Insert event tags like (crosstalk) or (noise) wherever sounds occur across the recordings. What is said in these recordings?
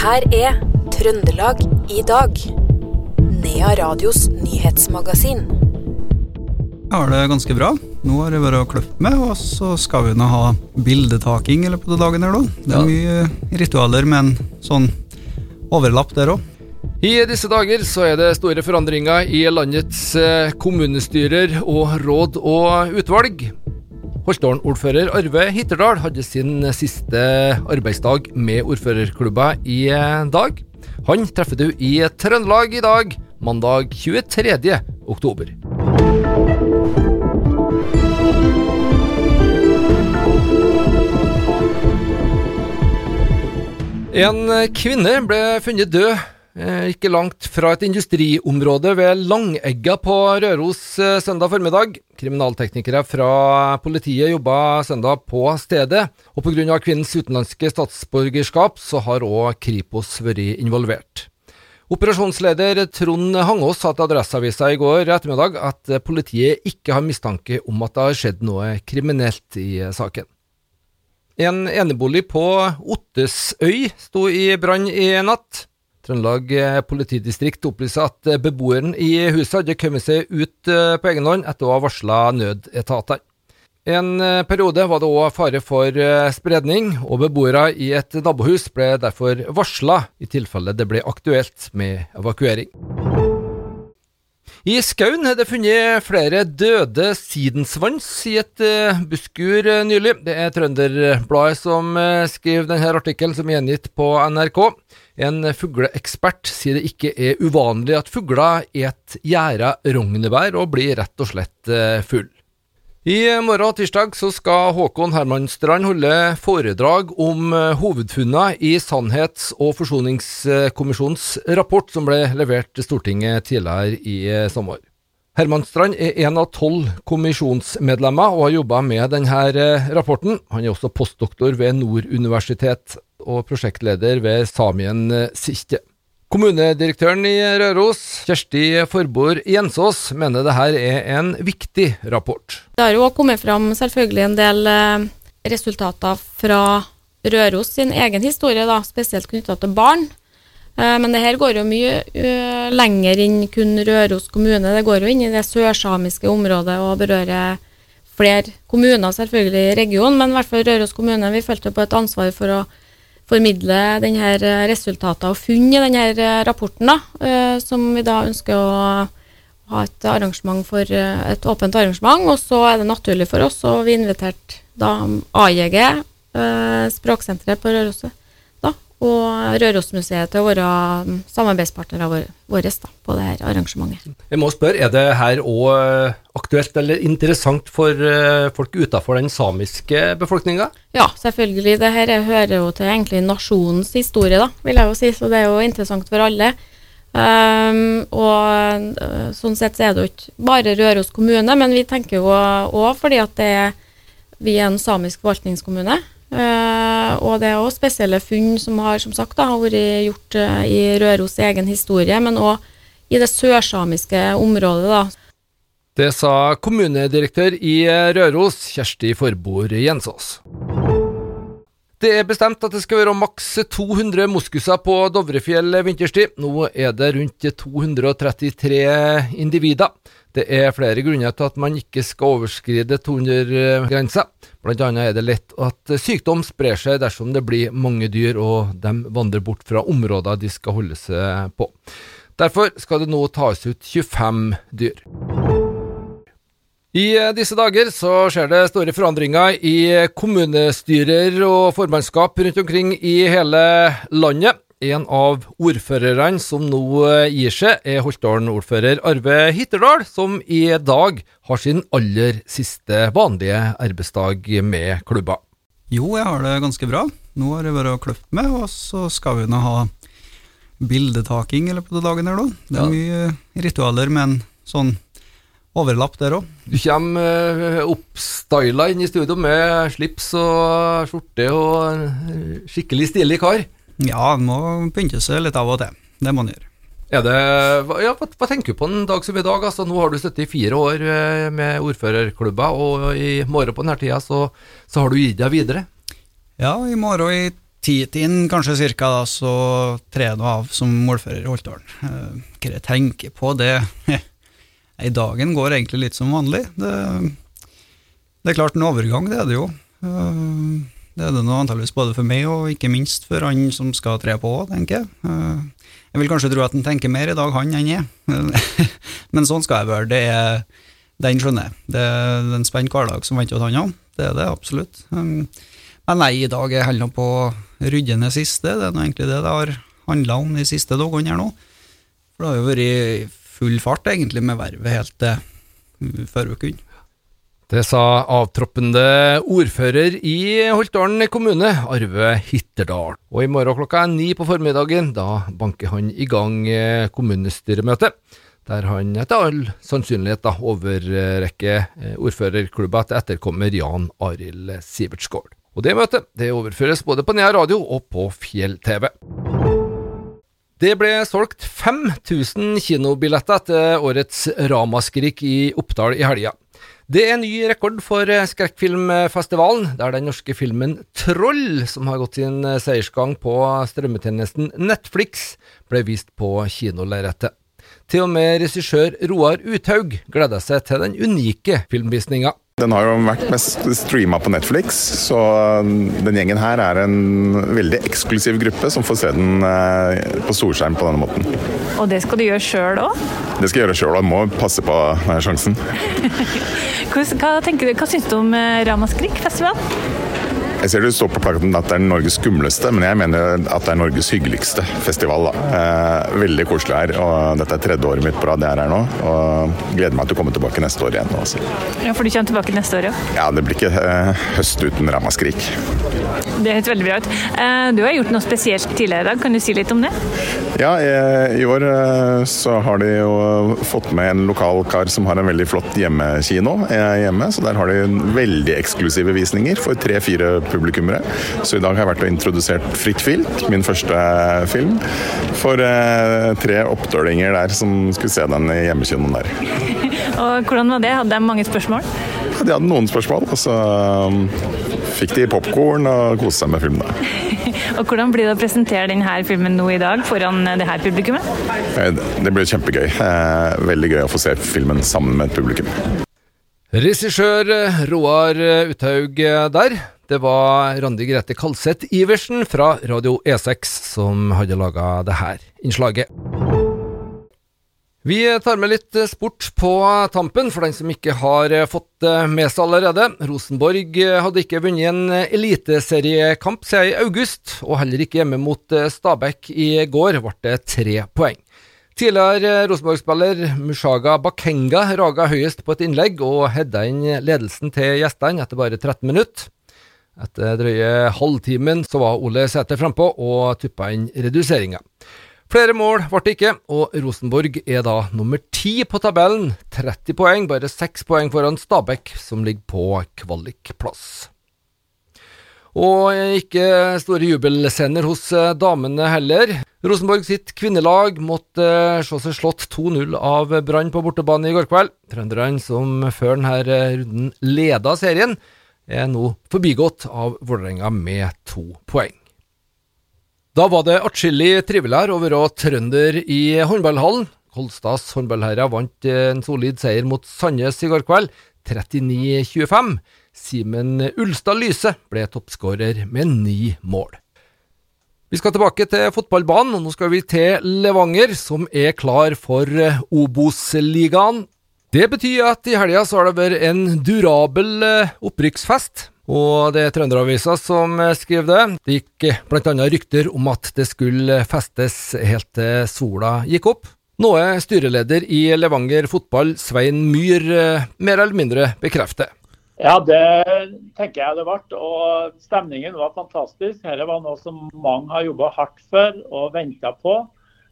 her er Trøndelag i dag. Nea Radios nyhetsmagasin. Jeg har det ganske bra. Nå har jeg vært å kløpt meg, og så skal vi nå ha bildetaking eller på den dagen her, da. Det er mye ritualer med en sånn overlapp der òg. I disse dager så er det store forandringer i landets eh, kommunestyrer og råd og utvalg. Holtålen-ordfører Arve Hitterdal hadde sin siste arbeidsdag med ordførerklubba i eh, dag. Han treffer du i Trøndelag i dag, mandag 23. oktober. En kvinne ble funnet død ikke langt fra et industriområde ved Langegga på Røros eh, søndag formiddag. Kriminalteknikere fra politiet jobba søndag på stedet, og pga. kvinnens utenlandske statsborgerskap så har òg Kripos vært involvert. Operasjonsleder Trond Hangås sa til Adresseavisa i går ettermiddag at politiet ikke har mistanke om at det har skjedd noe kriminelt i saken. En enebolig på Ottesøy sto i brann i natt. Trøndelag politidistrikt opplyser at beboeren i huset hadde kommet seg ut eh, på egen hånd etter å ha varsla nødetatene. En eh, periode var det òg fare for eh, spredning, og beboere i et nabohus ble derfor varsla i tilfelle det ble aktuelt med evakuering. I skauen er det funnet flere døde sidensvans i et busskur nylig. Det er Trønderbladet som skriver denne artikkelen, som er gjengitt på NRK. En fugleekspert sier det ikke er uvanlig at fugler et gjæra rognebær og blir rett og slett full. I morgen tirsdag så skal Håkon Hermanstrand holde foredrag om hovedfunnene i Sannhets- og forsoningskommisjonens rapport som ble levert til Stortinget tidligere i sommer. Hermanstrand er en av tolv kommisjonsmedlemmer og har jobba med denne rapporten. Han er også postdoktor ved Nord universitet og prosjektleder ved Samien Sihte. Kommunedirektøren i Røros, Kjersti Forbord Jensås, mener det her er en viktig rapport. Det har jo òg kommet fram selvfølgelig en del eh, resultater fra Røros sin egen historie, da, spesielt knytta til barn. Eh, men det her går jo mye lenger inn kun Røros kommune. Det går jo inn i det sørsamiske området og berører flere kommuner selvfølgelig i regionen, men i hvert fall Røros kommune. Vi følte på et ansvar for å formidle denne resultatet og funn i denne rapporten, da, som vi da ønsker å ha et arrangement for et åpent arrangement. Og så er det naturlig for oss, og vi inviterte da AJG, Språksenteret på Røroset, da, og Rørosmuseet til å være samarbeidspartnere våre da, på dette arrangementet. Jeg må spørre, Er det her òg aktuelt eller interessant for folk utenfor den samiske befolkninga? Ja, selvfølgelig. Det her hører jo til egentlig nasjonens historie, da, vil jeg jo si. Så det er jo interessant for alle. Um, og sånn sett så er det jo ikke bare Røros kommune, men vi tenker jo òg fordi at det vi er en samisk forvaltningskommune. Uh, og det er òg spesielle funn som har som sagt da, vært gjort uh, i Røros egen historie, men òg i det sørsamiske området. da. Det sa kommunedirektør i Røros, Kjersti Forbord Jensås. Det er bestemt at det skal være maks 200 moskuser på Dovrefjell vinterstid. Nå er det rundt 233 individer. Det er flere grunner til at man ikke skal overskride 200-grensa. Blant annet er det lett at sykdom sprer seg dersom det blir mange dyr og de vandrer bort fra områder de skal holde seg på. Derfor skal det nå tas ut 25 dyr. I disse dager så skjer det store forandringer i kommunestyrer og formannskap rundt omkring i hele landet. En av ordførerne som nå gir seg, er Holtdalen-ordfører Arve Hitterdal, som i dag har sin aller siste vanlige arbeidsdag med klubba. Jo, jeg har det ganske bra. Nå har jeg vært og kløpt meg, og så skal vi nå ha bildetaking i løpet av dagen her, da. Det er Ja. mye ritualer med en sånn overlapp der òg. Du kommer uh, oppstyla inn i studio med slips og skjorte og skikkelig stilig kar. Ja, en må pynte seg litt av og til. Det må en gjøre. Det, ja, hva, tenker du på en dag som i dag? Altså, nå har du sittet i fire år eh, med ordførerklubber, og i morgen på denne tida så, så har du gitt deg videre. Ja, i morgen i titiden kanskje cirka, da, så trer jeg av som målfører i Holtålen. Eh, hva jeg tenker på, det (laughs) I dagen går egentlig litt som vanlig. Det, det er klart en overgang, det er det jo. Det er det nå antakeligvis både for meg og ikke minst for han som skal tre på, tenker jeg. Eh, jeg vil kanskje tro at han tenker mer i dag, han, enn jeg. (laughs) Men sånn skal jeg være. Det er, den skjønner jeg. Det er en spent hverdag som venter han òg. Det er det absolutt. Men nei, i dag er jeg holder på å rydde siste. Det er nå egentlig det det har handla om de siste dagene her nå. For det har jo vært full fart egentlig med vervet helt til forrige uke. Det sa avtroppende ordfører i Holtålen kommune, Arve Hitterdal. Og i morgen klokka er ni på formiddagen, da banker han i gang kommunestyremøtet. kommunestyremøte. Der han etter all sannsynlighet da overrekker eh, ordførerklubba til etterkommer Jan Arild Sivertsgård. Og det møtet det overføres både på Nea radio og på Fjell-TV. Det ble solgt 5000 kinobilletter til årets Ramaskrik i Oppdal i helga. Det er ny rekord for skrekkfilmfestivalen, der den norske filmen Troll, som har gått sin seiersgang på strømmetjenesten Netflix, ble vist på kinolerretet. Til og med regissør Roar Uthaug gleder seg til den unike filmvisninga. Den har jo vært mest streama på Netflix, så den gjengen her er en veldig eksklusiv gruppe som får se den eh, på storskjerm på denne måten. Og det skal du gjøre sjøl òg? Det skal jeg gjøre sjøl, og må passe på sjansen. (laughs) hva, tenker du, hva syns du om eh, Ramaskrik-festivalen? Jeg ser det står på plakaten at det er Norges skumleste, men jeg mener at det er Norges hyggeligste festival. Eh, veldig koselig her. og Dette er tredje året mitt på rad jeg er her nå. og Gleder meg til å komme tilbake neste år igjen. Også. Ja, For du kommer tilbake neste år, ja? Ja, det blir ikke eh, høst uten ramaskrik. Det høres veldig bra ut. Eh, du har gjort noe spesielt tidligere i dag, kan du si litt om det? Ja, i, i år eh, så har de jo fått med en lokal kar som har en veldig flott hjemmekino eh, hjemme. Så der har de veldig eksklusive visninger for tre-fire publikummere. Så i dag har jeg vært og introdusert Fritt Filt, min første film, for eh, tre oppdølinger der som skulle se den i hjemmekinoen der. (laughs) og hvordan var det? Hadde de mange spørsmål? Ja, de hadde noen spørsmål. og så um, fikk de popkorn og koste seg med filmen. (laughs) og Hvordan blir det å presentere denne filmen nå i dag foran det her publikummet? Eh, det blir kjempegøy. Eh, veldig gøy å få se filmen sammen med et publikum. Regissør Roar Uthaug der. Det var Randi Grete Kalseth Iversen fra Radio E6 som hadde laga det her innslaget. Vi tar med litt sport på tampen, for den som ikke har fått med seg allerede. Rosenborg hadde ikke vunnet en eliteseriekamp siden i august, og heller ikke hjemme mot Stabæk i går ble det tre poeng. Tidligere Rosenborg-spiller Mushaga Bakenga raga høyest på et innlegg og hedda inn ledelsen til gjestene etter bare 13 minutter. Etter drøye halvtimen så var Ole Sæter frampå og tuppa inn reduseringa. Flere mål ble det ikke, og Rosenborg er da nummer ti på tabellen. 30 poeng, bare 6 poeng foran Stabæk, som ligger på kvalikplass. Og ikke store jubelscener hos eh, damene heller. Rosenborg sitt kvinnelag måtte eh, se seg slått 2-0 av Brann på bortebane i går kveld. Trønderne, som før denne runden leda serien, er nå forbigått av Vålerenga med to poeng. Da var det atskillig triveligere å være trønder i håndballhallen. Kolstads håndballherrer vant en solid seier mot Sandnes i går kveld, 39-25. Simen Ulstad Lyse ble toppskårer med ni mål. Vi skal tilbake til fotballbanen, og nå skal vi til Levanger, som er klar for Obos-ligaen. Det betyr at i helga så har det vært en durabel eh, opprykksfest. Og det er Trønderavisa som skrev skriver det. Det gikk eh, bl.a. rykter om at det skulle festes helt til sola gikk opp. Noe styreleder i Levanger fotball, Svein Myhr, mer eller mindre bekrefter. Ja, det tenker jeg det ble. Og stemningen var fantastisk. Dette var noe som mange har jobba hardt for og venta på.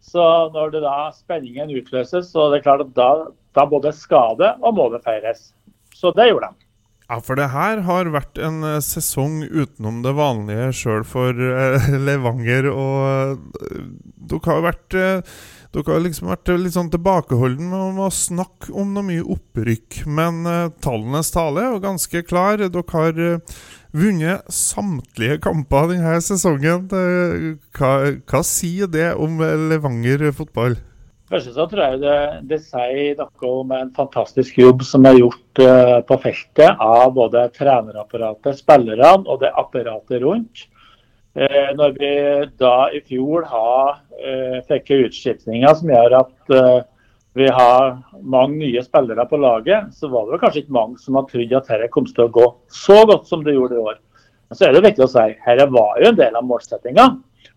Så når det da spenningen utløses, så det er klart at da da både skade og målet feires. Så det gjorde de. Ja, for det her har vært en uh, sesong utenom det vanlige sjøl for uh, (laughs) Levanger. Og uh, dere har vært dere har liksom vært litt sånn tilbakeholden med å snakke om noe mye opprykk. Men tallenes tale er jo ganske klar. Dere har vunnet samtlige kamper denne sesongen. Eh, hva, hva sier det om Levanger fotball? Først så tror jeg det, det, sier noe om en fantastisk jobb som er gjort uh, på feltet av både trenerapparatet, spillerne og det apparatet rundt. Uh, når vi da i fjor har, uh, fikk utskiftninger som gjør at vi har mange nye spillere på laget, så var det kanskje ikke mange som hadde trodd at dette kom til å gå så godt som det gjorde i år. Men så er det viktig å si at dette var jo en del av målsettinga,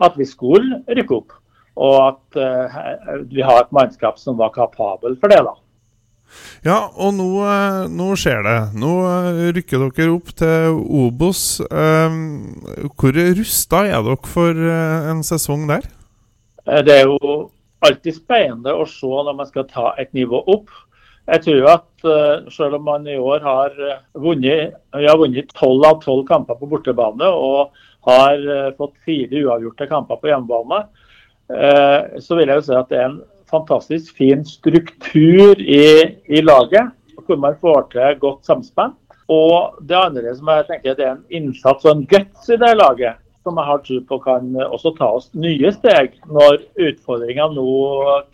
at vi skulle rykke opp. Og at uh, vi har et mannskap som var kapabel for det. da. Ja, og nå, eh, nå, skjer det. Nå eh, rykker dere opp til Obos. Hvor rusta er dere for en sesong der? Det er jo alltid spennende å se når man skal ta et nivå opp. Jeg tror at selv om man i år har vunnet, har vunnet 12 av 12 kamper på bortebane og har fått fire uavgjorte kamper på hjemmebane, så vil jeg jo si at det er en fantastisk fin struktur i, i laget, hvor man får til godt samspill. Og det andre som jeg tenker det er en innsats og en guts i det laget, som jeg har tro på kan også ta oss nye steg når utfordringene nå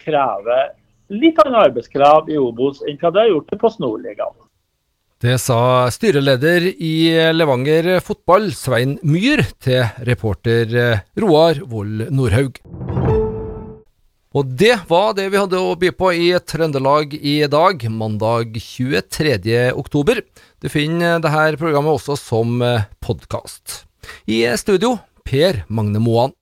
krever litt annen arbeidskrav i Obos enn hva det har gjort i Post Nord-ligaen. Det sa styreleder i Levanger fotball, Svein Myhr, til reporter Roar Vold Nordhaug. Og det var det vi hadde å by på i Trøndelag i dag, mandag 23. oktober. Du finner dette programmet også som podkast. I studio, Per Magne Moan.